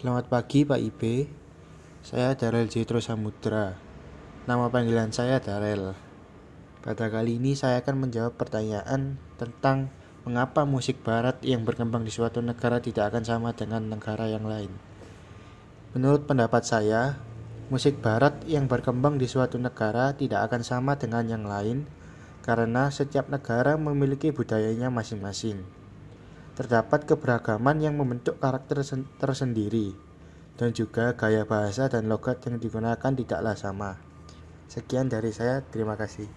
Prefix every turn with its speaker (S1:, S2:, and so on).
S1: Selamat pagi Pak Ibe, saya Darel Jetro Samudra. Nama panggilan saya Darel. Pada kali ini saya akan menjawab pertanyaan tentang mengapa musik barat yang berkembang di suatu negara tidak akan sama dengan negara yang lain. Menurut pendapat saya, musik barat yang berkembang di suatu negara tidak akan sama dengan yang lain karena setiap negara memiliki budayanya masing-masing. Terdapat keberagaman yang membentuk karakter tersendiri, dan juga gaya bahasa dan logat yang digunakan tidaklah sama. Sekian dari saya, terima kasih.